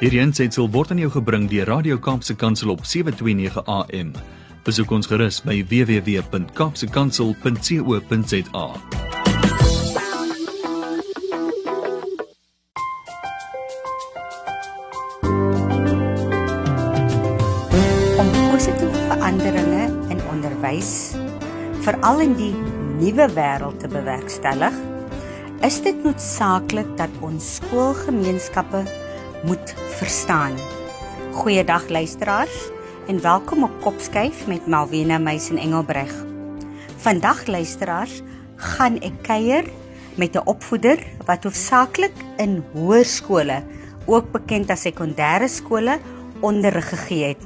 Hierdie aanseit word aan jou gebring deur Radio Kaapse Kansel op 7:29 AM. Besoek ons gerus by www.kapsekansel.co.za. om positiewe veranderinge in onderwys veral in die nuwe wêreld te bewerkstellig, is dit noodsaaklik dat ons skoolgemeenskappe moet verstaan. Goeiedag luisteraars en welkom op Kopskyf met Malwena Meisen Engelbreg. Vandag luisteraars, gaan ek kuier met 'n opvoeder wat hoofsaaklik in hoërskole, ook bekend as sekondêre skole, onderrig gegee het.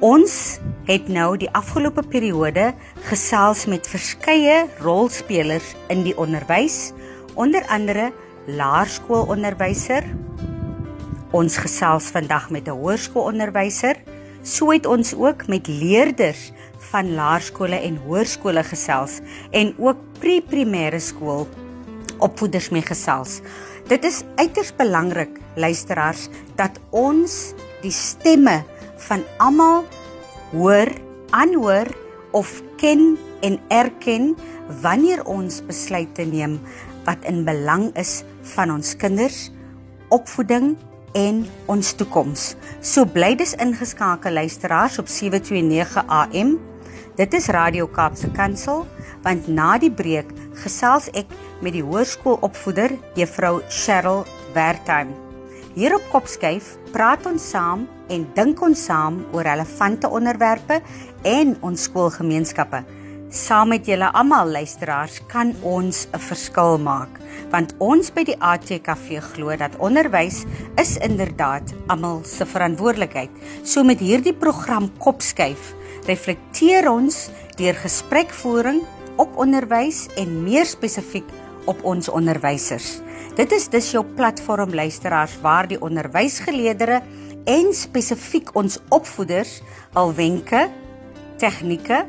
Ons het nou die afgelope periode gesels met verskeie rolspelers in die onderwys, onder andere laerskoolonderwyser. Ons gesels vandag met 'n hoërskoolonderwyser. So het ons ook met leerders van laerskole en hoërskole gesels en ook pre-primêre skool opvoeders mee gesels. Dit is uiters belangrik luisteraars dat ons die stemme van almal hoor, aanhoor of ken en erken wanneer ons besluite neem wat in belang is van ons kinders, opvoeding en ons toekoms. So bly dis ingeskakel luisteraars op 729 AM. Dit is Radio Kaapse Kansel want na die breek gesels ek met die hoërskoolopvoeder Juffrou Cheryl Wertheim. Hier op Kopskyf praat ons saam en dink ons saam oor relevante onderwerpe en ons skoolgemeenskappe. Saam met julle almal luisteraars kan ons 'n verskil maak want ons by die ATKV glo dat onderwys is inderdaad almal se verantwoordelikheid. So met hierdie program Kopskyf reflekteer ons deur gesprekvoering op onderwys en meer spesifiek op ons onderwysers. Dit is dus jou platform luisteraars waar die onderwysgeleerders en spesifiek ons opvoeders al wenke, tegnieke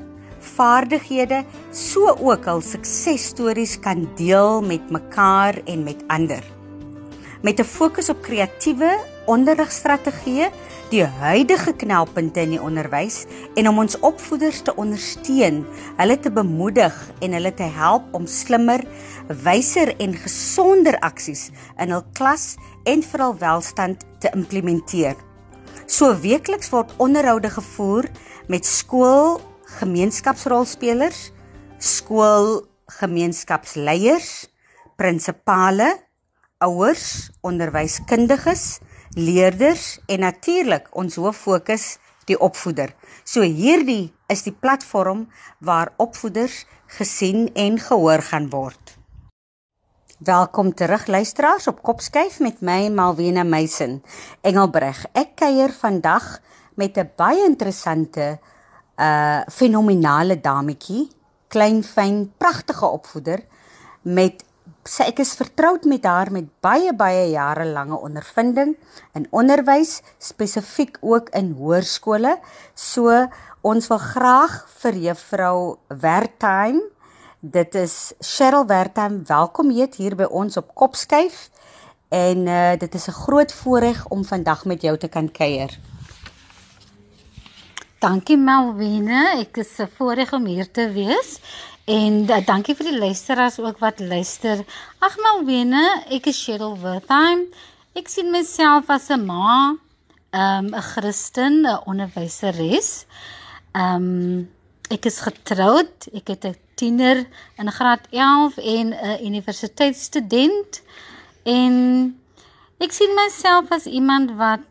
vaardighede so ook hul suksesstories kan deel met mekaar en met ander. Met 'n fokus op kreatiewe onderrigstrategieë, die huidige knelpunte in die onderwys en om ons opvoeders te ondersteun, hulle te bemoedig en hulle te help om slimmer, wyser en gesonder aksies in hul klas en vir hul welstand te implementeer. So weekliks word onderhoude gevoer met skool gemeenskapsrolspelers, skoolgemeenskapsleiers, prinsipale, ouers, onderwyskundiges, leerders en natuurlik ons hoof fokus die opvoeder. So hierdie is die platform waar opvoeders gesien en gehoor gaan word. Welkom terug luisteraars op Kopskyf met my Malwena Meisen. Engelbreg. Ek kuier vandag met 'n baie interessante uh, fenominale dametjie, klein fyn, pragtige opvoeder met sy ek is vertroud met haar met baie baie jare lange ondervinding in onderwys, spesifiek ook in hoërskole. So ons wil graag vir juffrou Wertheim, dit is Cheryl Wertheim, welkom hier by ons op Kopskyf. En uh, dit is 'n groot voorreg om vandag met jou te kan kuier. Dankie Melvine, ek is se voorreg om hier te wees. En uh, dankie vir die luisteraars ook wat luister. Ag Melvine, ek is Cheryl Wertheim. Ek sien myself as 'n ma, ehm, 'n um, Christen, 'n onderwyseres. Ehm um, ek is getroud. Ek het 'n tiener in graad 11 en 'n universiteitsstudent. En ek sien myself as iemand wat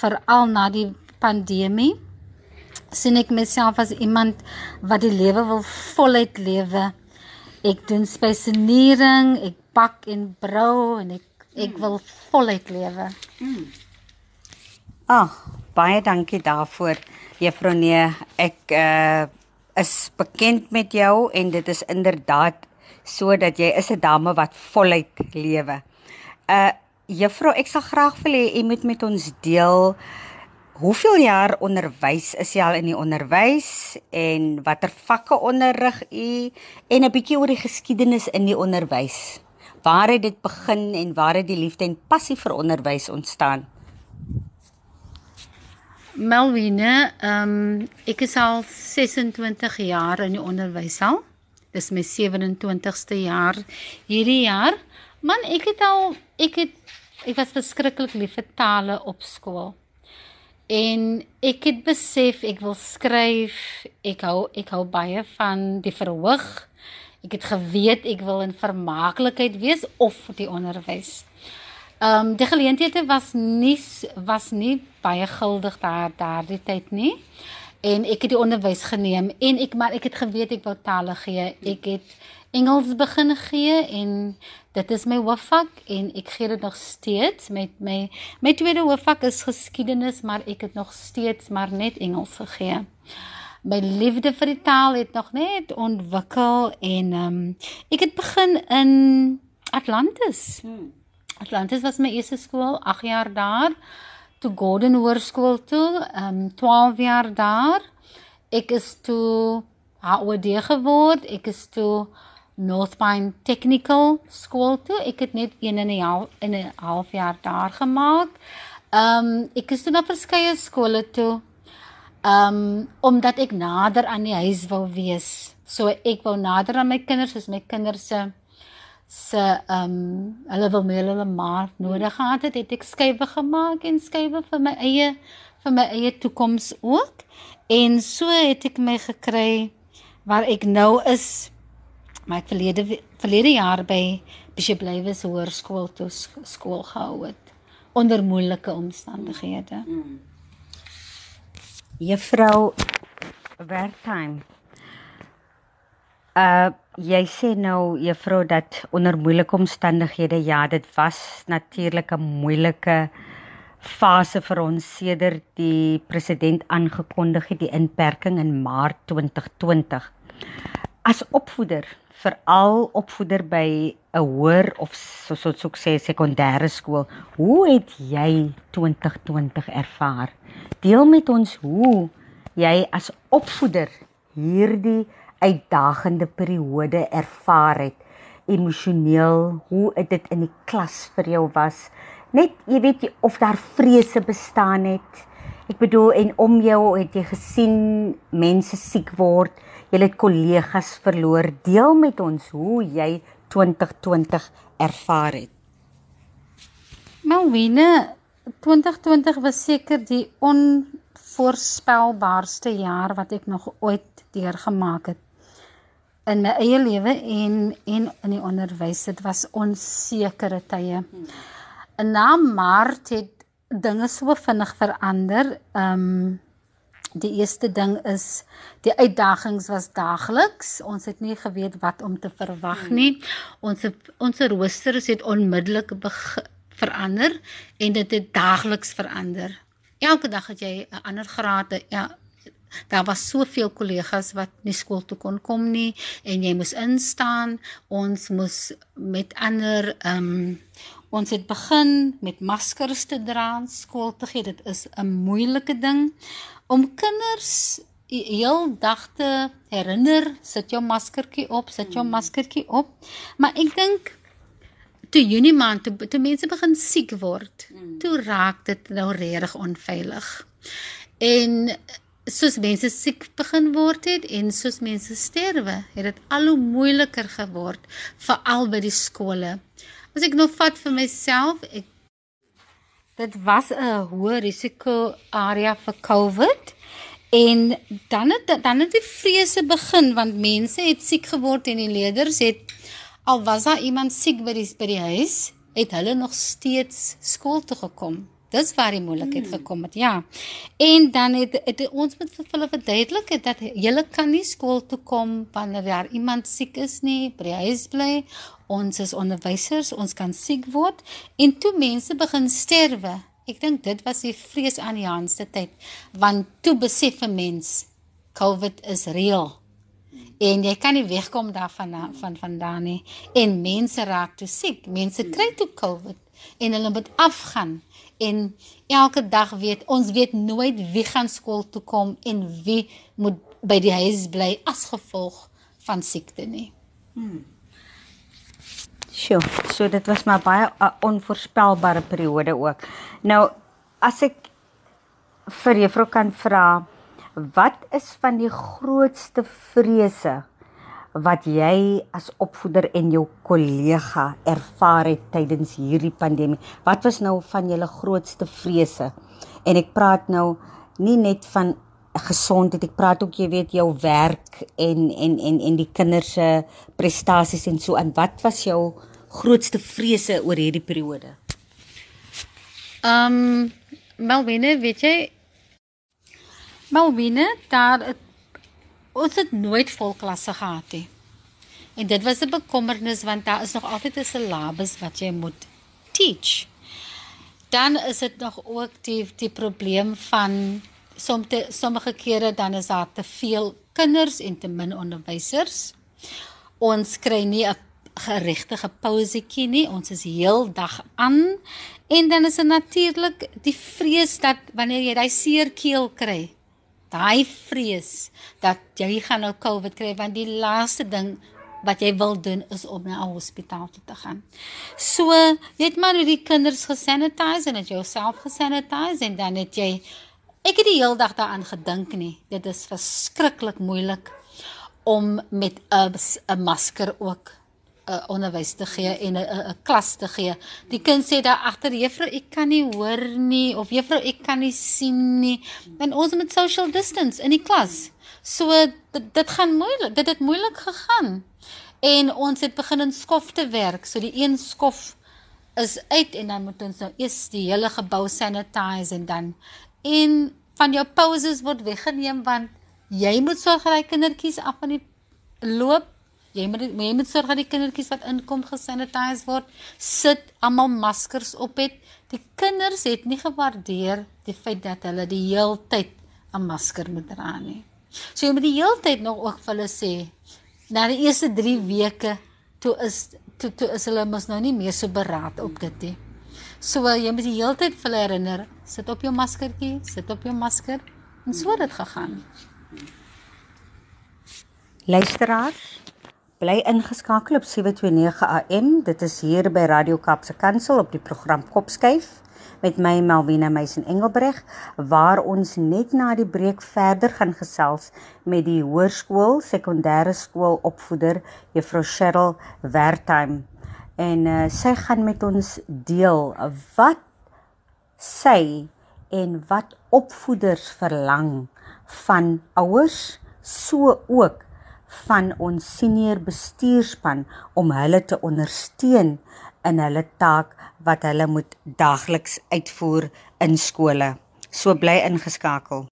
veral na die pandemie sien ek myself as iemand wat die lewe wil voluit lewe. Ek doen spesiering, ek bak en brou en ek ek mm. wil voluit lewe. Mm. Ag, oh, baie dankie daarvoor, Juffrou Nee. Ek uh is bekend met jou en dit is inderdaad sodat jy is 'n dame wat voluit lewe. Uh Juffrou, ek sal graag wil hê jy moet met ons deel Hoeveel jaar onderwys is jy al in die onderwys en watter vakke onderrig u en 'n bietjie oor die geskiedenis in die onderwys? Waar het dit begin en waar het die liefde en passie vir onderwys ontstaan? Melvine, ehm um, ek is al 26 jaar in die onderwys al. Dis my 27ste jaar hierdie jaar. Man, ek het al ek het ek was verskriklik lief vir tale op skool. En ek het besef ek wil skryf. Ek hou ek hou baie van die verhoog. Ek het geweet ek wil in vermaaklikheid wees of die onderwys. Ehm um, die geleenthede was nie was nie baie guldig daar daardie tyd nie. En ek het die onderwys geneem en ek maar ek het geweet ek wou tale gee. Ek het Engels begin gee en dit is my hoofvak en ek gee dit nog steeds met my my tweede hoofvak is geskiedenis, maar ek het nog steeds maar net Engels gegee. My liefde vir die taal het nog net ontwikkel en ehm um, ek het begin in Atlantis. Hmm. Atlantis was my eerste skool, 8 jaar daar. Toe Gordon Hoërskool toe, ehm um, 12 jaar daar. Ek is toe HOD geword. Ek is toe Northpine Technical School toe. Ek het net 1 en 'n half in 'n half jaar daar gemaak. Ehm um, ek is toe na verskeie skole toe. Ehm um, omdat ek nader aan die huis wou wees. So ek wou nader aan my kinders, soos my kinders se se ehm um, hulle wil meer hulle maar nodig gehad het, het ek skuwe gemaak en skuwe vir my eie vir my eie toekoms ook. En so het ek my gekry waar ek nou is. My verlede verlede jaar by Bishop Lywes Hoërskool toe skool gehou het onder moeilike omstandighede. Mm. Juffrou Wertheim. Uh jy sê nou juffrou dat onder moeilike omstandighede ja, dit was natuurlik 'n moeilike fase vir ons sedert die president aangekondig het die inperking in Maart 2020. As opvoeder, veral opvoeder by 'n hoër of soos ons sou sê sekondêre skool, hoe het jy 2020 ervaar? Deel met ons hoe jy as opvoeder hierdie uitdagende periode ervaar het. Emosioneel hoe dit in die klas vir jou was? Net jy weet jy, of daar vrese bestaan het ek bedoel en om jou het jy gesien mense siek word jy het kollegas verloor. Deel met ons hoe jy 2020 ervaar het. Melvine 2020 was seker die onvoorspelbaarste jaar wat ek nog ooit deurgemaak het in my eie lewe en en in die onderwys. Dit was onsekere tye. En na Maart het dinge so vinnig verander. Ehm um, die eerste ding is die uitdagings was daagliks. Ons het nie geweet wat om te verwag nie. Ons ons roosters het onmiddellik verander en dit het daagliks verander. Elke dag het jy 'n ander graad, ja, Daar was soveel kollegas wat nie skool toe kon kom nie en jy moes instaan. Ons moes met ander ehm um, ons het begin met maskers te dra skool te gee. Dit is 'n moeilike ding om kinders heel dag te herinner, sit jou maskertjie op, sit jou maskertjie op. Maar ek dink toe Junie maand toe, toe mense begin siek word, toe raak dit nou regtig onveilig. En soos mense siek begin word het en soos mense sterwe, het dit al hoe moeiliker geword veral by die skole. As ek nou vat vir myself, ek dit was 'n hoë risiko area vir COVID en dan het dan het die vrese begin want mense het siek geword en die leerders het al was daar iemand siek by die by die huis, het hulle nog steeds skool toe gekom. Dis waar die moeilikheid hmm. gekom het. Ja. En dan het, het ons met vir hulle verduidelik dat jy kan nie skool toe kom wanneer daar iemand siek is nie, by die huis bly. Ons is onderwysers, ons kan siek word en toe mense begin sterwe. Ek dink dit was die vrees aan die handste tyd want toe besef 'n mens COVID is reël. En jy kan nie wegkom daarvan van vandaan nie. En mense raak toe siek. Mense kry toe COVID en hulle moet afgaan en elke dag weet ons weet nooit wie gaan skool toe kom en wie moet by die huis bly as gevolg van siekte nie. Hmm. Sjoe, so dit was maar baie 'n onvoorspelbare periode ook. Nou as ek vir juffrou kan vra wat is van die grootste vrese wat jy as opvoeder en jou kollega ervaar het tydens hierdie pandemie? Wat was nou van julle grootste vrese? En ek praat nou nie net van gesondheid, ek praat ook jy weet jou werk en en en en die kinders se prestasies en so aan. Wat was jou grootste vrese oor hierdie periode? Ehm um, Melvine, weet jy Melvine, daar het, ons het nooit vol klasse gehad nie. En dit was 'n bekommernis want daar is nog altyd 'n syllabus wat jy moet teach. Dan is dit nog ook die die probleem van sommige sommige kere dan is daar te veel kinders en te min onderwysers. Ons kry nie 'n geregtige pausetjie nie. Ons is heeldag aan en dan is dit natuurlik die vrees dat wanneer jy daai seer keel kry, daai vrees dat jy gaan nou COVID kry want die laaste ding wat jy wil doen is om na 'n hospitaal toe te gaan. So, jy het maar die kinders gesanitize en dit jouself gesanitize en dan het jy ek het die hele dag daaraan gedink nie. Dit is verskriklik moeilik om met 'n masker ook uh, onderwys te gee en 'n 'n klas te gee. Die kind sê daar agter juffrou ek kan nie hoor nie of juffrou ek kan nie sien nie. En ons met social distance in die klas. So dit, dit gaan moeilik. Dit het moeilik gegaan. En ons het begin in skof te werk. So die een skof is uit en dan moet ons nou eers die hele gebou sanitize en dan en van jou pauses word weggeneem want jy moet sorg dat die kindertjies af van die loop Jy moet jy moet sorg dat die kindertjies wat inkom gesanitiseer word, sit almal maskers op het. Die kinders het nie gewaardeer die feit dat hulle die heeltyd 'n masker moet dra nie. So jy moet die heeltyd nog ook vir hulle sê na die eerste 3 weke toe is toe toe is hulle mos nou nie meer so beraad op dit nie. So jy moet die heeltyd vir hulle herinner, sit op jou maskertjie, sit op jou masker en so het dit gegaan. Luisteraars Bly ingeskakel op 729 AM. Dit is hier by Radio Kapse Kansel op die program Kopskuif met my Melvina Meisen Engelbreg waar ons net na die breek verder gaan gesels met die hoërskool sekondêre skool opvoeder Juffrou Cheryl Wertheim en uh, sy gaan met ons deel wat sy en wat opvoeders verlang van ouers so ook van ons senior bestuurspan om hulle te ondersteun in hulle taak wat hulle moet daagliks uitvoer in skole. So bly ingeskakel.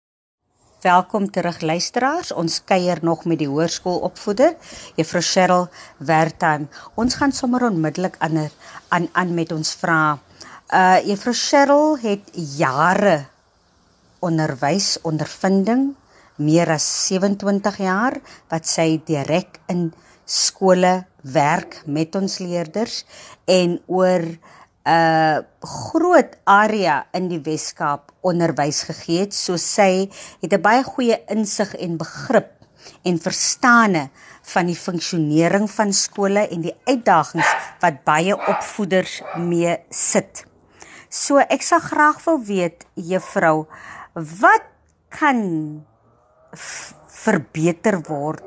Welkom terug luisteraars. Ons kuier nog met die hoërskoolopvoeder, Juffrou Cheryl Wertheim. Ons gaan sommer onmiddellik aan aan aan met ons vra. Uh Juffrou Cheryl het jare onderwys ondervinding meer as 27 jaar wat sy direk in skole werk met ons leerders en oor 'n uh, groot area in die Wes-Kaap onderwys gegee het. So sy het 'n baie goeie insig en begrip en verstande van die funksionering van skole en die uitdagings wat baie opvoeders mee sit. So ek sal graag wil weet juffrou, wat kan verbeter word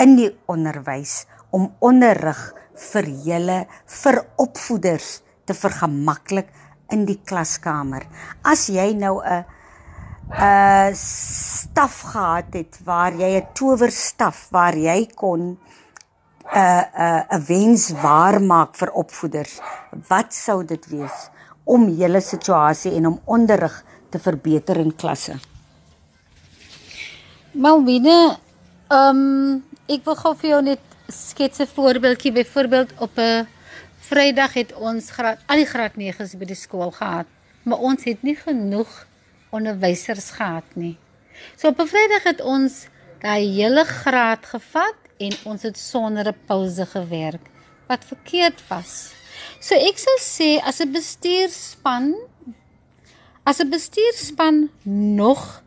in die onderwys om onderrig vir julle vir opvoeders te vergemaklik in die klaskamer. As jy nou 'n 'n staf gehad het waar jy 'n towerstaf waar jy kon 'n 'n 'n wens waar maak vir opvoeders, wat sou dit wees om julle situasie en om onderrig te verbeter in klasse? Malwine, um, ek wil gou vir jou net skets 'n voorbeeldjie. Byvoorbeeld op 'n Vrydag het ons graad al die graad 9s by die skool gehad, maar ons het nie genoeg onderwysers gehad nie. So op 'n Vrydag het ons daai hele graad gevat en ons het sonder 'n pouse gewerk wat verkeerd was. So ek sou sê as 'n bestuurspan as 'n bestuurspan nog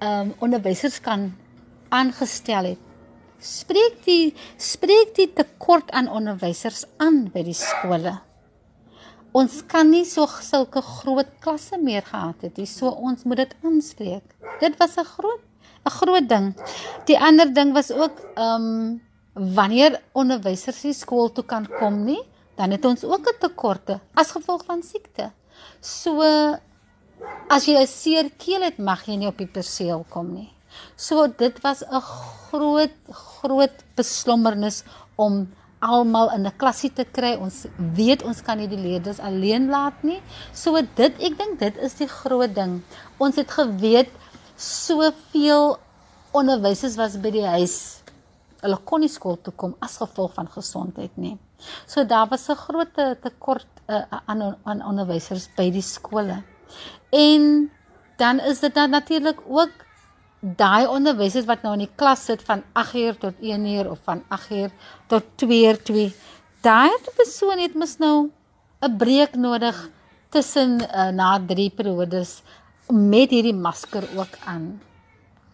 um onderwysers kan aangestel het. Spreek die spreek die tekort aan onderwysers aan by die skole. ons kan nie so sulke groot klasse meer gehad het nie. So ons moet dit aanspreek. Dit was 'n groot 'n groot ding. Die ander ding was ook ehm um, wanneer onderwysers nie skool toe kan kom nie, dan het ons ook 'n tekorte as gevolg van siekte. So as jy 'n seer keel het, mag jy nie op die perseel kom nie. So dit was 'n groot groot beslommernis om almal in 'n klasie te kry. Ons weet ons kan nie die leerders alleen laat nie. So dit ek dink dit is die groot ding. Ons het geweet soveel onderwysers was by die huis. Hulle kon nie skool toe kom as gevolg van gesondheid nie. So daar was 'n groot tekort uh, aan aan onderwysers by die skole. En dan is dit dan natuurlik ook daai onderwysers wat nou in die klas sit van 8uur tot 1uur of van 8uur tot 2uur 2. Daai persoon het mos nou 'n breek nodig tussen uh, na drie periodes met hierdie masker ook aan.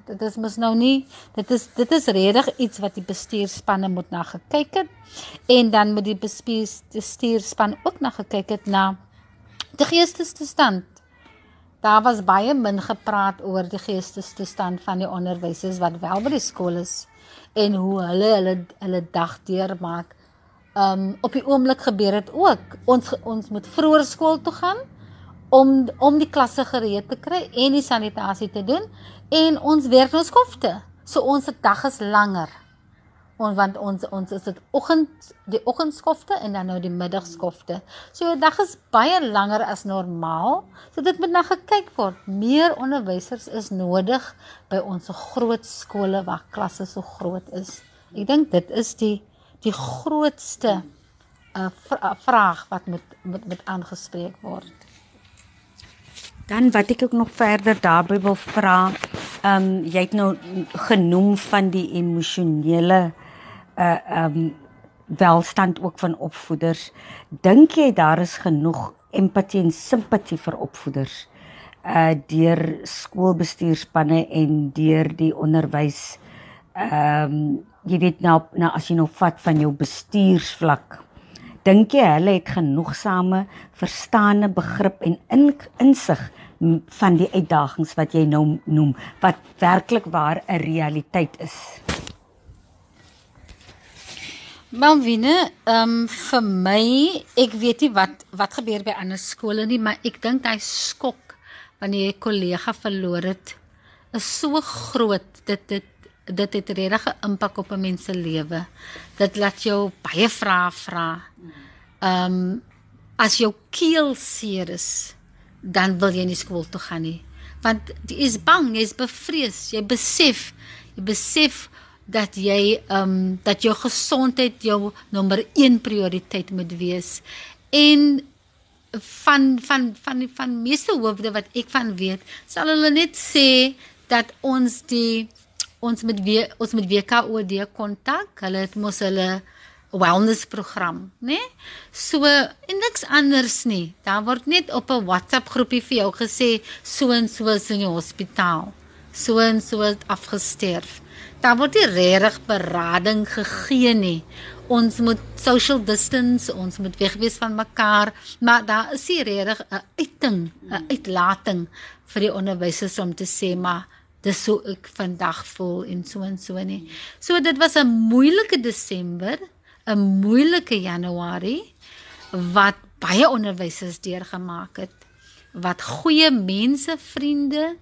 Dit is mos nou nie dit is dit is regtig iets wat die bestuurspanne moet na gekyk het en dan moet die bestuurspan ook na gekyk het na die geestestoestand Daar was baie min gepraat oor die geestestoestand van die onderwysers wat wel by die skool is en hoe hulle hulle hulle dag deurmaak. Um op die oomblik gebeur dit ook. Ons ons moet vroeër skool toe gaan om om die klasse gereed te kry en die sanitasie te doen en ons werk nou skofte. So ons dag is langer ons want ons ons is dit oggend die oggendskofte en dan nou die middagskofte. So jou dag is baie langer as normaal. So dit moet na gekyk word. Meer onderwysers is nodig by ons groot skole waar klasse so groot is. Ek dink dit is die die grootste uh, vraag wat moet moet moet aangespreek word. Dan wat ek ook nog verder daarby wil vra, ehm um, jy het nou genoem van die emosionele uh uh um welstand ook van opvoeders. Dink jy daar is genoeg empatie en simpatie vir opvoeders uh deur skoolbestuurspanne en deur die onderwys um jy weet nou nou as jy nou vat van jou bestuursvlak dink jy hulle het genoegsame verstaande begrip en in, insig van die uitdagings wat jy nou noem wat werklik waar 'n realiteit is Malvine, ehm um, vir my, ek weet nie wat wat gebeur by ander skole nie, maar ek dink hy skok wanneer jy 'n kollega verloor het is so groot. Dit dit dit het regtig 'n impak op 'n mens se lewe. Dit laat jou baie vrae vra. Ehm um, as jou keel seer is, dan wil jy nie skool toe gaan nie. Want jy is bang, jy is bevrees, jy besef, jy besef dat jy ehm um, dat jou gesondheid jou nommer 1 prioriteit moet wees. En van van van van, van meeste hoofde wat ek van weet, sal hulle net sê dat ons die ons met weer ons met WKOD kontak. Hulle het mos hulle wellness program, né? Nee? So en niks anders nie. Daar word net op 'n WhatsApp groepie vir jou gesê so en so is in die hospitaal. So en so het afgesterf daar word nie regtig berading gegee nie. Ons moet social distance, ons moet weg wees van mekaar, maar daar is nie regtig 'n uiting, 'n uitlating vir die onderwysers om te sê maar dis so ek vandag voel en so en so nie. So dit was 'n moeilike Desember, 'n moeilike Januarie wat baie onderwysers deurgemaak het wat goeie mense, vriende,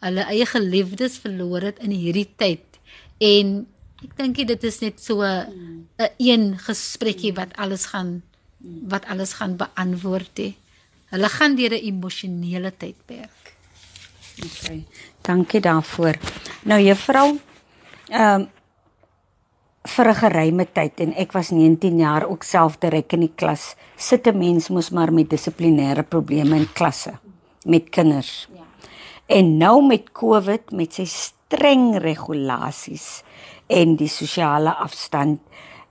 hulle eie geliefdes verloor het in hierdie tyd en ek dink dit is net so 'n een gesprekkie wat alles gaan wat alles gaan beantwoord hè. Hulle gaan deur 'n emosionele tydperk. OK. Dankie daarvoor. Nou juffrou, ehm um, vir 'n geruime tyd en ek was 19 jaar ook self direk in die klas. Sit 'n mens mos maar met dissiplinêre probleme in klasse met kinders. Ja. En nou met COVID met sy streng regulasies en die sosiale afstand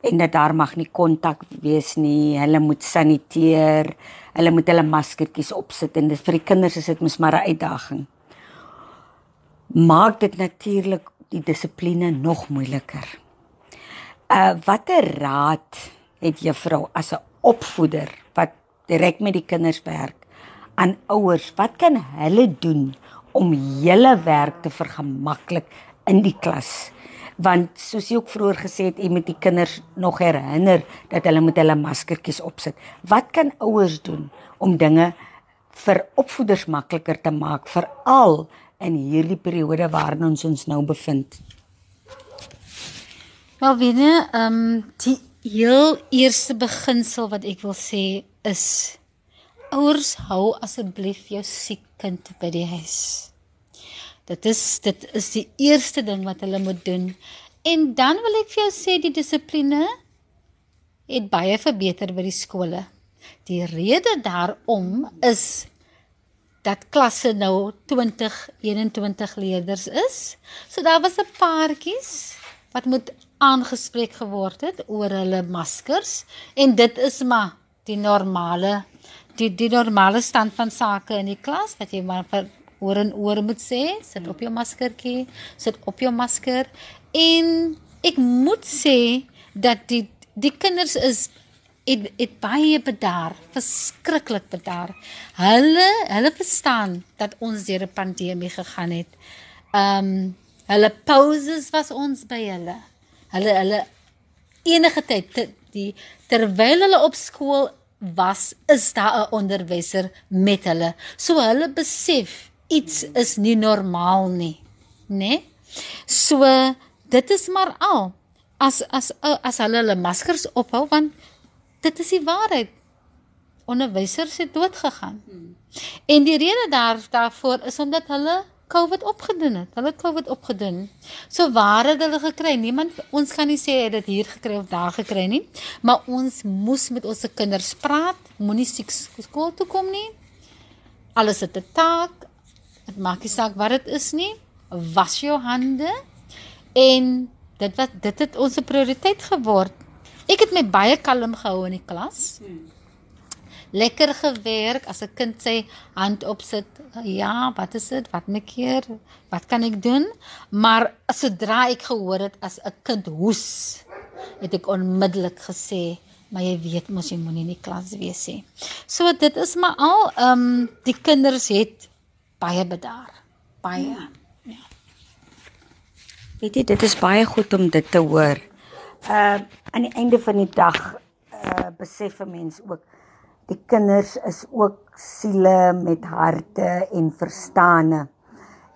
en dat daar mag nie kontak wees nie. Hulle moet saniteer. Hulle moet hulle maskertjies opsit en dit vir die kinders is dit mos maar 'n uitdaging. Maak dit natuurlik die dissipline nog moeiliker. Uh watter raad het juffrou as 'n opvoeder wat direk met die kinders werk. Aan ouers, wat kan hulle doen om julle werk te vergemaklik in die klas? Want soos jy ook vroeër gesê het, jy moet die kinders nog herinner dat hulle moet hulle maskertjies opsit. Wat kan ouers doen om dinge vir opvoeders makliker te maak, veral in hierdie periode waarin ons ons nou bevind? Wel, wene, ehm um, die heel eerste beginsel wat ek wil sê is ouers hou asseblief jou siek kind by die huis. Dit is dit is die eerste ding wat hulle moet doen. En dan wil ek vir jou sê die dissipline het baie verbeter by die skole. Die rede daarom is dat klasse nou 20 21 leerders is. So daar was 'n paartjies wat moet aangespreek geword het oor hulle maskers en dit is maar die normale die die normale stand van sake in die klas wat jy maar vir oor en oor moet sê sit op jou maskertjie sit op jou masker. En ek moet sê dat die die kinders is het het baie bedaar verskriklik bedaar. Hulle hulle verstaan dat ons deur 'n pandemie gegaan het. Ehm um, hulle pauses was ons by hulle. Hulle hulle enige tyd te, die terwyl hulle op skool was is daar 'n onderwyser met hulle so hulle besef iets is nie normaal nie nê nee? so dit is maar al as as as hulle hulle maskers ophou want dit is die waarheid onderwysers het dood gegaan hmm. en die rede daar daarvoor is omdat hulle COVID opgedoen het. Hulle het COVID opgedoen. So waar het hulle gekry? Niemand ons kan nie sê dit hier gekry of daar gekry nie, maar ons moes met ons kinders praat, moenie siek skool toe kom nie. Alles het 'n taak. Dit maak nie saak wat dit is nie. Was jou hande en dit wat dit het ons prioriteit geword. Ek het my baie kalm gehou in die klas. Hmm lekker gewerk as 'n kind sy hand opsit. Ja, wat is dit? Wat 'n keer? Wat kan ek doen? Maar sodra ek gehoor het as 'n kind hoes, het ek onmiddellik gesê, maar jy weet mos jy moenie in die klas wees nie. So dit is maar al ehm um, die kinders het baie bedaar. Baie. Ja. Weet jy, dit is baie goed om dit te hoor. Uh aan die einde van die dag uh besef 'n mens ook die kinders is ook siele met harte en verstande.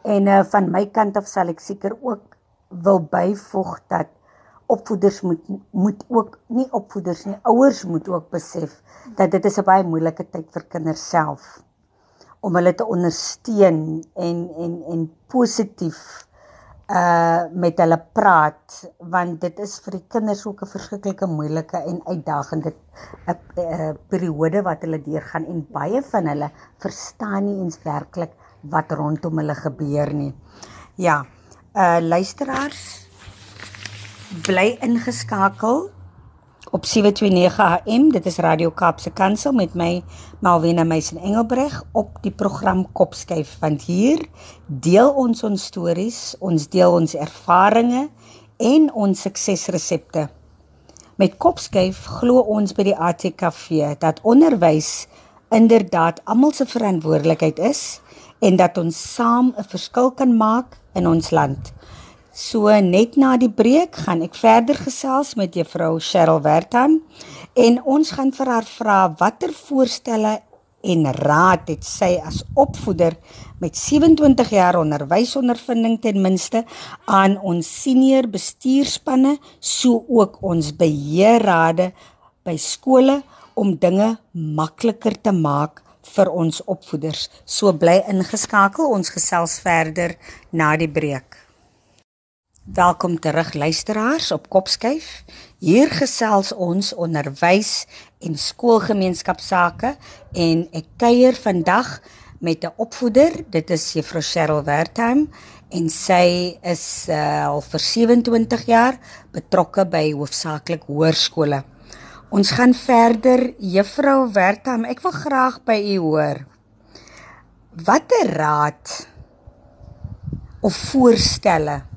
En uh, van my kant af sal ek seker ook wil byvoeg dat opvoeders moet moet ook nie opvoeders nie, ouers moet ook besef dat dit is 'n baie moeilike tyd vir kinders self om hulle te ondersteun en en en positief uh met hulle praat want dit is vir die kinders ook 'n verskriklike moeilike en uitdagende 'n periode wat hulle deurgaan en baie van hulle verstaan nie eens werklik wat rondom hulle gebeur nie. Ja, uh luisteraars bly ingeskakel op 729 AM. Dit is Radio Kaapse Kansel met my Malwena Meisen Engelbreg op die program Kopskyf want hier deel ons ons stories, ons deel ons ervarings en ons suksesresepte. Met Kopskyf glo ons by die ATKV dat onderwys inderdaad almal se verantwoordelikheid is en dat ons saam 'n verskil kan maak in ons land. So net na die breek gaan ek verder gesels met juffrou Cheryl Wertham en ons gaan vir haar vra watter voorstelle en raad het sy as opvoeder met 27 jaar onderwysondervinding ten minste aan ons senior bestuurspanne so ook ons beheerrade by skole om dinge makliker te maak vir ons opvoeders. So bly ingeskakel, ons gesels verder na die breek. Welkom terug luisteraars op Kopskyf. Hier gesels ons onderwys en skoolgemeenskapsake en ek kuier vandag met 'n opvoeder. Dit is Juffrou Cheryl Wertheim en sy is uh, al vir 27 jaar betrokke by hoofsaaklik hoërskole. Ons gaan verder. Juffrou Wertheim, ek wil graag by u hoor. Watter raad of voorstelle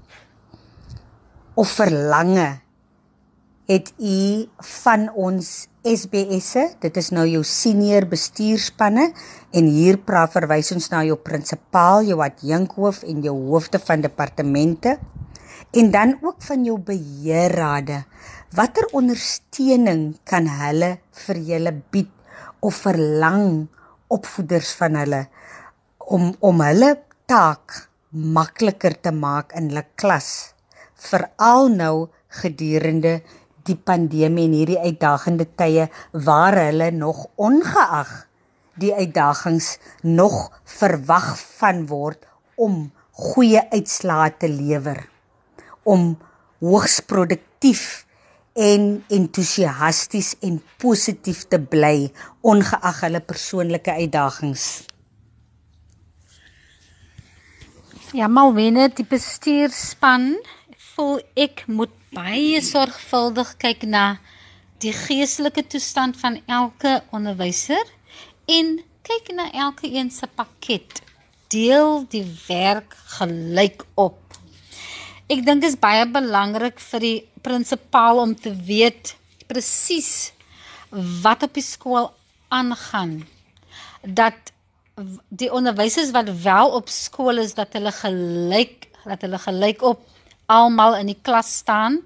of verlange het u van ons SBS'e, dit is nou jou senior bestuurspanne en hier praat verwys ons na jou prinsipaal, jou adjunkhoof en jou hoofde van departemente en dan ook van jou beheerrade. Watter ondersteuning kan hulle vir julle bied of verlang opvoeders van hulle om om hulle taak makliker te maak in hulle klas veral nou gedurende die pandemie en hierdie uitdagende tye waar hulle nog ongeag die uitdagings nog verwag van word om goeie uitslae te lewer om hoogs produktief en entoesiasties en positief te bly ongeag hulle persoonlike uitdagings. Ja, wanneer die bestuurspan voel ek moet baie sorgvuldig kyk na die geestelike toestand van elke onderwyser en kyk na elke een se pakket. Deel die werk gelyk op. Ek dink dit is baie belangrik vir die prinsipaal om te weet presies wat op die skool aangaan. Dat die onderwysers wat wel op skool is dat hulle gelyk dat hulle gelyk op almal in die klas staan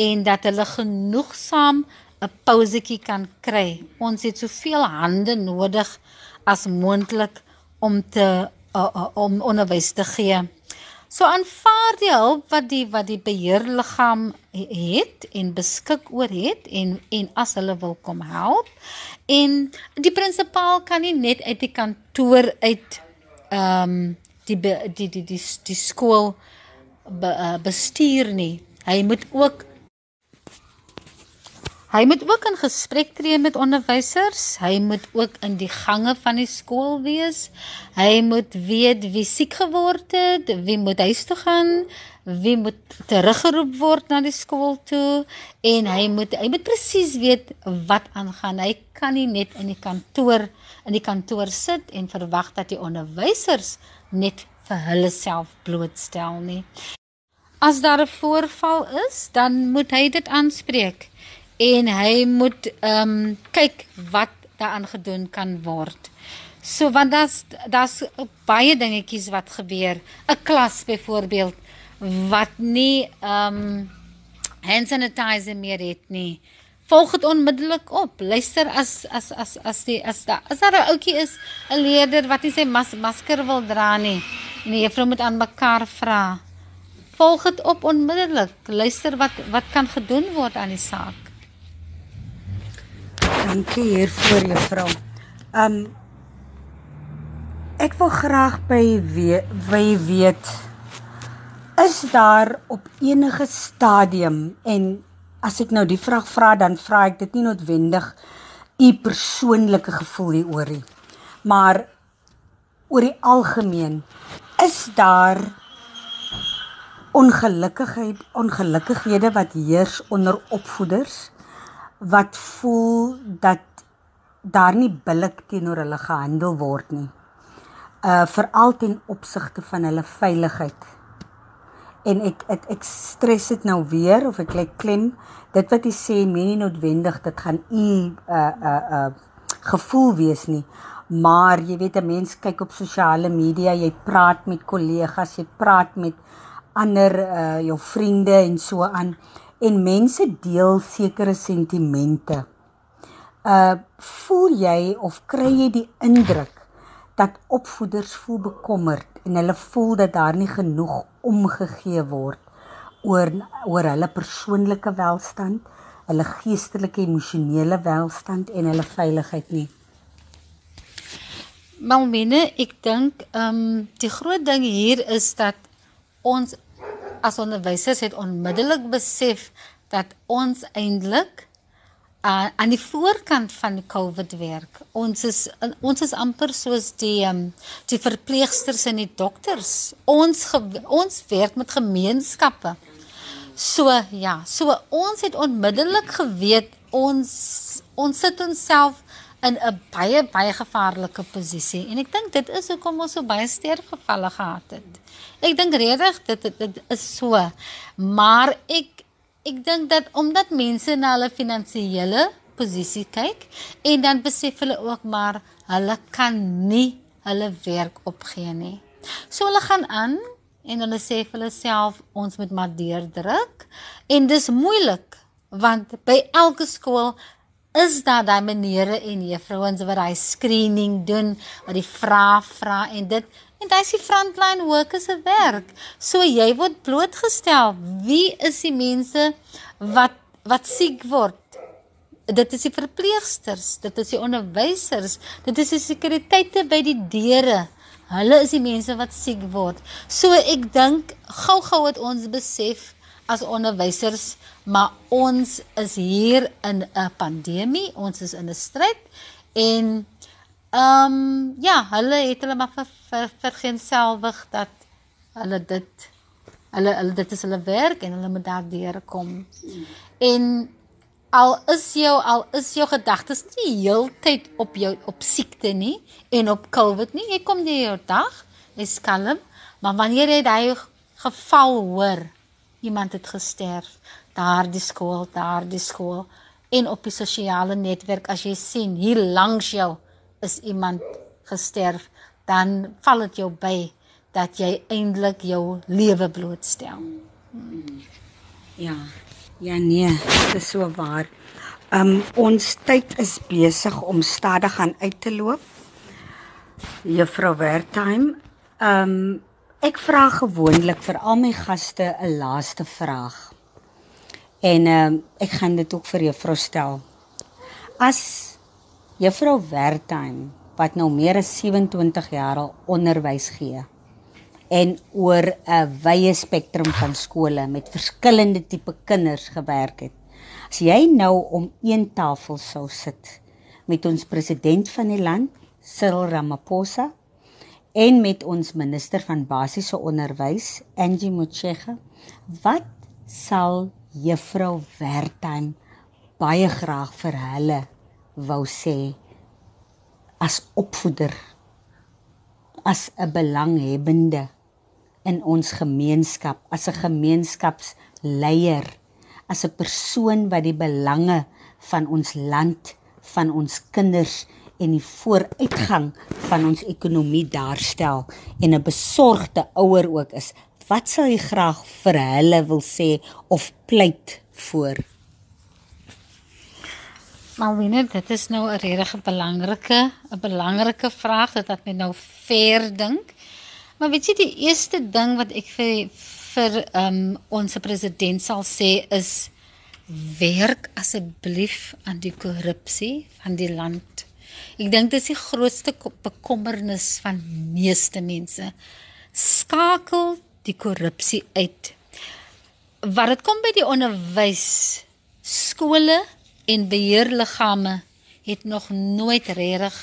en dat hulle genoegsaam 'n pausetjie kan kry. Ons het soveel hande nodig as moontlik om te uh, uh, om onderwys te gee. So aanvaar die hulp wat die wat die beheerliggaam het en beskik oor het en en as hulle wil kom help en die prinsipaal kan nie net uit die kantoor uit ehm um, die, die die die die die skool be, uh, bestuur nie hy moet ook Hy moet ook in gesprek tree met onderwysers. Hy moet ook in die gange van die skool wees. Hy moet weet wie siek geword het, wie moet huis toe gaan, wie moet teruggeroep word na die skool toe en hy moet hy moet presies weet wat aangaan. Hy kan nie net in die kantoor in die kantoor sit en verwag dat die onderwysers net vir hulle self blootstel nie. As daar 'n voorval is, dan moet hy dit aanspreek en hy moet ehm um, kyk wat daaraan gedoen kan word. So want daar's daar's baie dingetjies wat gebeur. 'n Klas byvoorbeeld wat nie ehm um, hand sanitizer meer het nie. Volg dit onmiddellik op. Luister as as as as die as daar as daar 'n ouetjie is, 'n leerder wat nie sy mas, masker wil dra nie. En die juffrou moet aan mekaar vra. Volg dit op onmiddellik. Luister wat wat kan gedoen word aan die saak. Dankie hiervoor juffrou. Um ek wil graag by weet, by weet is daar op enige stadium en as ek nou die vraag vra dan vra ek dit nie noodwendig u persoonlike gevoel hieroor nie. Maar oor die algemeen is daar ongelukkigheid ongelukkighede wat heers onder opvoeders wat voel dat daar nie billik teenoor hulle gehandel word nie. Uh veral ten opsigte van hulle veiligheid. En ek ek, ek stres dit nou weer of ek lê klem dit wat jy sê meen nie noodwendig dit gaan u uh uh uh gevoel wees nie. Maar jy weet 'n mens kyk op sosiale media, jy praat met kollegas, jy praat met ander uh jou vriende en so aan en mense deel sekere sentimente. Uh voel jy of kry jy die indruk dat opvoeders voel bekommerd en hulle voel dat daar nie genoeg omgegee word oor oor hulle persoonlike welstand, hulle geestelike emosionele welstand en hulle veiligheid nie. Malmene, ek dink ehm um, die groot ding hier is dat ons as onderwysers het onmiddellik besef dat ons eintlik uh, aan die voorkant van COVID werk. Ons is ons is amper soos die um, die verpleegsters en die dokters. Ons ons werk met gemeenskappe. So ja, so ons het onmiddellik geweet ons ons sit onsself in 'n baie baie gevaarlike posisie en ek dink dit is hoekom ons so baie sterfgevalle gehad het. Ek dink regtig dit, dit dit is so. Maar ek ek dink dat omdat mense na hulle finansiële posisie kyk en dan besef hulle ook maar hulle kan nie hulle werk opgee nie. So hulle gaan aan en hulle sê vir hulle self ons moet maar deurdruk en dis moeilik want by elke skool is daar daai menere en juffrouens wat daai screening doen wat die vrae vra en dit en dit is die frontline workers se werk. So jy word blootgestel. Wie is die mense wat wat siek word? Dit is die verpleegsters, dit is die onderwysers, dit is die sekuriteite by die deure. Hulle is die mense wat siek word. So ek dink gou-gou het ons besef as onderwysers, maar ons is hier in 'n pandemie, ons is in 'n stryd en ehm um, ja, hulle het hulle maar vir geen selfwig dat hulle dit hulle hulle dit is hulle werk en hulle moet daardeur kom. En al is jou al is jou gedagtes nie heeltyd op jou op siekte nie en op COVID nie. Jy kom jy jou dag, jy's kalm, maar wanneer jy daai geval hoor, iemand het gesterf, daardie skool, daardie skool en op die sosiale netwerk as jy sien hier langs jou is iemand gesterf, dan val dit jou by dat jy eintlik jou lewe blootstel. Ja. Ja nee, dit is so waar. Um ons tyd is besig om stadig aan uit te loop. Juffrou Wertheim, um ek vra gewoonlik vir al my gaste 'n laaste vraag. En um ek gaan dit ook vir juffrou stel. As juffrou Wertheim wat nou meer as 27 jaar al onderwys gee en oor 'n wye spektrum van skole met verskillende tipe kinders gewerk het. As jy nou om een tafel sou sit met ons president van die land, Cyril Ramaphosa, en met ons minister van basiese onderwys, Angie Motshega, wat sal juffrou Wertheim baie graag vir hulle wou sê as opvoeder as 'n belanghebbende in ons gemeenskap as 'n gemeenskapsleier as 'n persoon wat die belange van ons land van ons kinders en die vooruitgang van ons ekonomie daarstel en 'n besorgde ouer ook is wat sal jy graag vir hulle wil sê of pleit voor Malwine, dit is nou 'n regtig belangrike 'n belangrike vraag dat ek nou ver dink. Maar weet jy die eerste ding wat ek vir vir um, ons president sal sê is werk asseblief aan die korrupsie van die land. Ek dink dit is die grootste bekommernis van meeste mense. Skakel die korrupsie uit. Wat dit kom by die onderwys, skole en beheerliggame het nog nooit regtig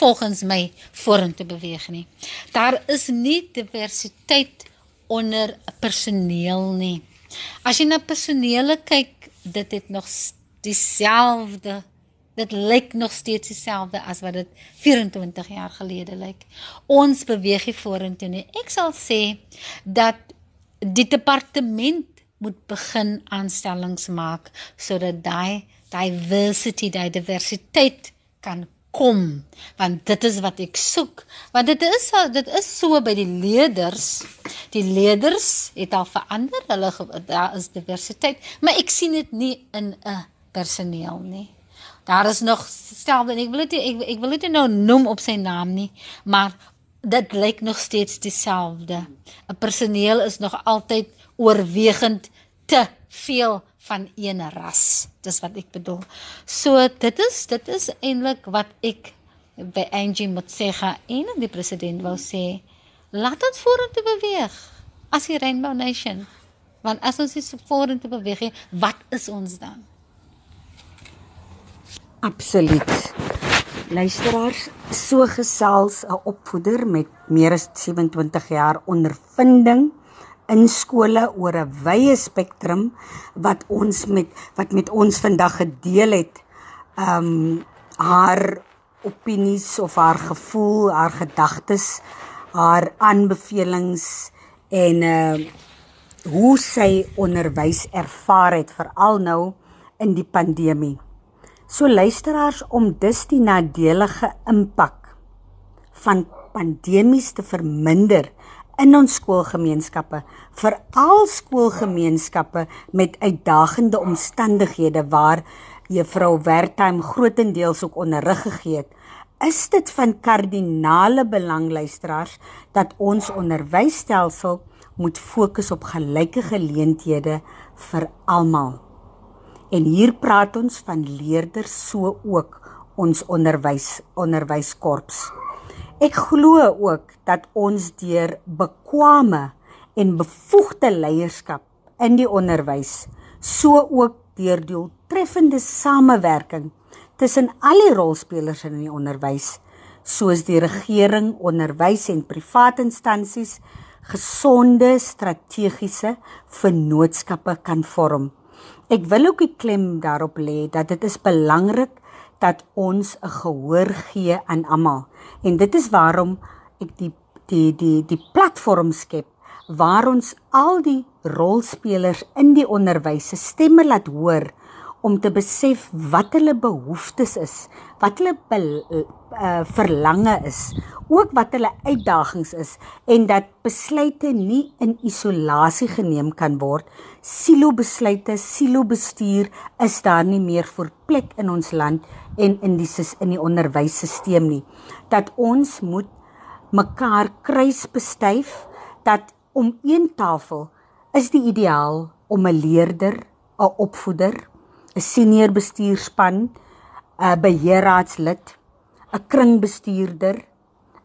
volgens my vorentoe beweeg nie. Daar is nie diversiteit onder personeel nie. As jy na personele kyk, dit het nog dieselfde dit lyk nog steeds dieselfde as wat dit 24 jaar gelede lyk. Ons beweeg hier vorentoe nie. Ek sal sê dat die departement moet begin aanstellings maak sodat daai diversity, daai diversiteit kan kom. Want dit is wat ek soek. Want dit is dit is so by die leerders. Die leerders het al verander. Hulle daar is diversiteit. Maar ek sien dit nie in 'n personeel nie daar is nog stelde en ek wil dit ek, ek wil dit nou noem op sy naam nie maar dit lyk nog steeds dieselfde 'n personeel is nog altyd oorwegend te veel van een ras. Dis wat ek bedoel. So dit is dit is eintlik wat ek by Angie moet sê en die president wou sê, laat ons vorentoe beweeg as die Rainbow Nation. Want as ons is vorentoe beweeg, wat is ons dan? Absoluut. Luisteraars, so gesels 'n opvoeder met meer as 27 jaar ondervinding in skole oor 'n wye spektrum wat ons met wat met ons vandag gedeel het. Um haar opinies of haar gevoel, haar gedagtes, haar aanbevelings en uh hoe sy onderwys ervaar het veral nou in die pandemie. So luisteraars om dus die nadelige impak van pandemies te verminder in ons skoolgemeenskappe, veral skoolgemeenskappe met uitdagende omstandighede waar juffrou Wertheim grootendeels ook onderrig gegee het, is dit van kardinale belang luisteraars dat ons onderwysstelsel moet fokus op gelyke geleenthede vir almal. En hier praat ons van leerders so ook ons onderwys onderwyskorps. Ek glo ook dat ons deur bekwame en bevoegde leierskap in die onderwys, so ook deur doeltreffende samewerking tussen al die rolspelers in die onderwys, soos die regering, onderwys en private instansies, gesonde strategiese vennootskappe kan vorm. Ek wil ook die klem daarop lê dat dit is belangrik dat ons 'n gehoor gee aan almal. En dit is waarom ek die die die die platform skep waar ons al die rolspelers in die onderwys se stemme laat hoor om te besef wat hulle behoeftes is, wat hulle uh, verlange is, ook wat hulle uitdagings is en dat besluite nie in isolasie geneem kan word. Silo besluite, silo bestuur is daar nie meer vir plek in ons land en in die in die onderwysstelsel nie. Dat ons moet mekaar kruis bestuif dat om een tafel is die ideaal om 'n leerder, 'n opvoeder, 'n senior bestuurspan, 'n beheerraadslid, 'n kringbestuurder,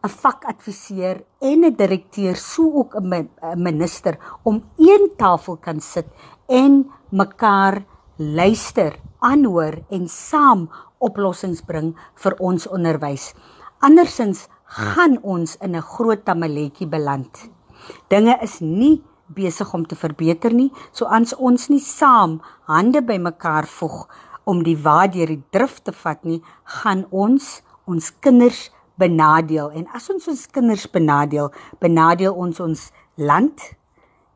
'n vakadviseur en 'n direkteur, so ook 'n minister om een tafel kan sit en mekaar luister, aanhoor en saam oplossings bring vir ons onderwys. Andersins gaan ons in 'n groot tamaletjie beland. Dinge is nie besig om te verbeter nie, so ans ons nie saam hande bymekaar voeg om die wa deur die drif te vat nie, gaan ons ons kinders benadeel en as ons ons kinders benadeel, benadeel ons ons land,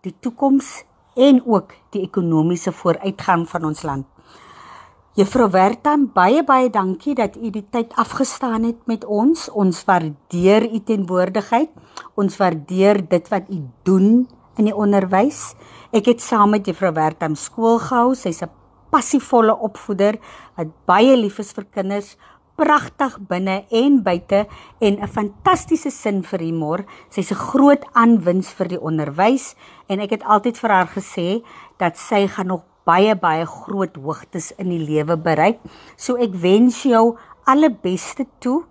die toekoms en ook die ekonomiese vooruitgang van ons land. Juffrou Wertan, baie baie dankie dat u die tyd afgestaan het met ons. Ons waardeer u teenwoordigheid. Ons waardeer dit wat u doen in die onderwys. Ek het saam met Juffrou Wertan skool gehou. Sy's 'n passievolle opvoeder wat baie lief is vir kinders, pragtig binne en buite en 'n fantastiese sin vir humor. Sy's 'n groot aanwins vir die onderwys en ek het altyd vir haar gesê dat sy gaan nog baie baie groot hoogtes in die lewe bereik. So ek wens jou alle beste toe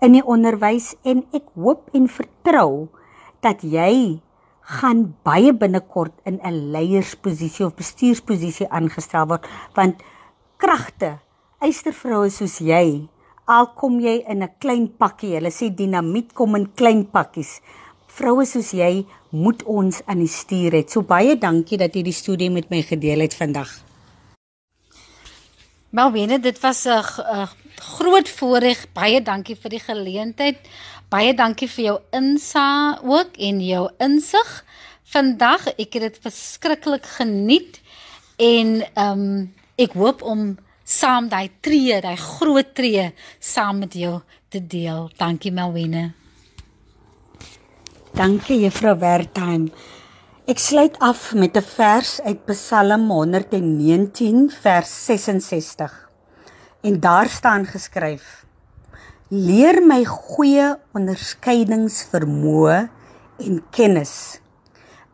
in die onderwys en ek hoop en vertrou dat jy gaan baie binnekort in 'n leiersposisie of bestuursposisie aangestel word want kragte eystervroue soos jy al kom jy in 'n klein pakkie. Hulle sê dinamiet kom in klein pakkies. Vroue soos jy moet ons aan die stuur het. So baie dankie dat jy die studie met my gedeel het vandag. Melvene, dit was 'n groot voorreg. Baie dankie vir die geleentheid. Baie dankie vir jou insa ook en jou insig. Vandag ek het dit verskriklik geniet en ehm um, ek hoop om saam daai tree, daai groot tree saam met jou te deel. Dankie Melwine. Dankie Juffrou Wertheim. Ek sluit af met 'n vers uit Psalm 119 vers 66. En daar staan geskryf: Leer my goeie onderskeidingsvermoë en kennis,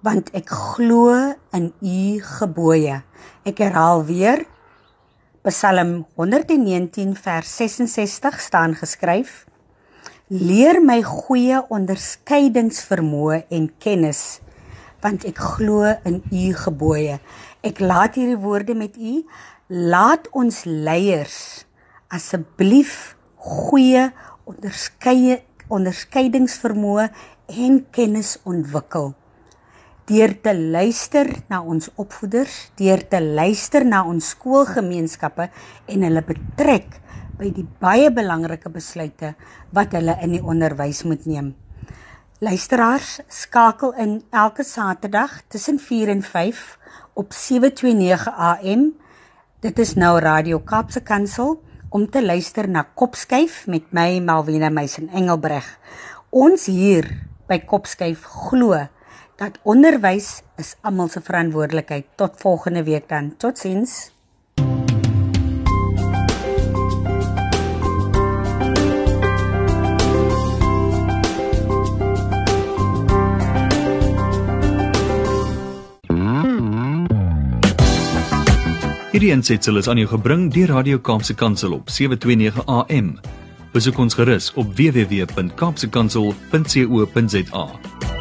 want ek glo in u gebooie. Ek herhaal weer Psalm 119 vers 66 staan geskryf: Leer my goeie onderskeidingsvermoë en kennis, want ek glo in u gebooie. Ek laat hierdie woorde met u. Laat ons leiers asseblief goeie onderskeie onderskeidingsvermoë en kennis ontwikkel deur te luister na ons opvoeders, deur te luister na ons skoolgemeenskappe en hulle betrek by die baie belangrike besluite wat hulle in die onderwys moet neem. Luisteraars, skakel in elke Saterdag tussen 4 en 5 op 729 AM. Dit is nou Radio Kaapse Kansel om te luister na Kopskyf met my Malwena Meisen Engelbreg. Ons hier by Kopskyf glo dat onderwys is almal se verantwoordelikheid. Tot volgende week dan. Totsiens. Hierdie ensetsel is aan jou gebring deur Radio Kaapse Kansel op 729 AM. Besoek ons gerus op www.kaapsekansel.co.za.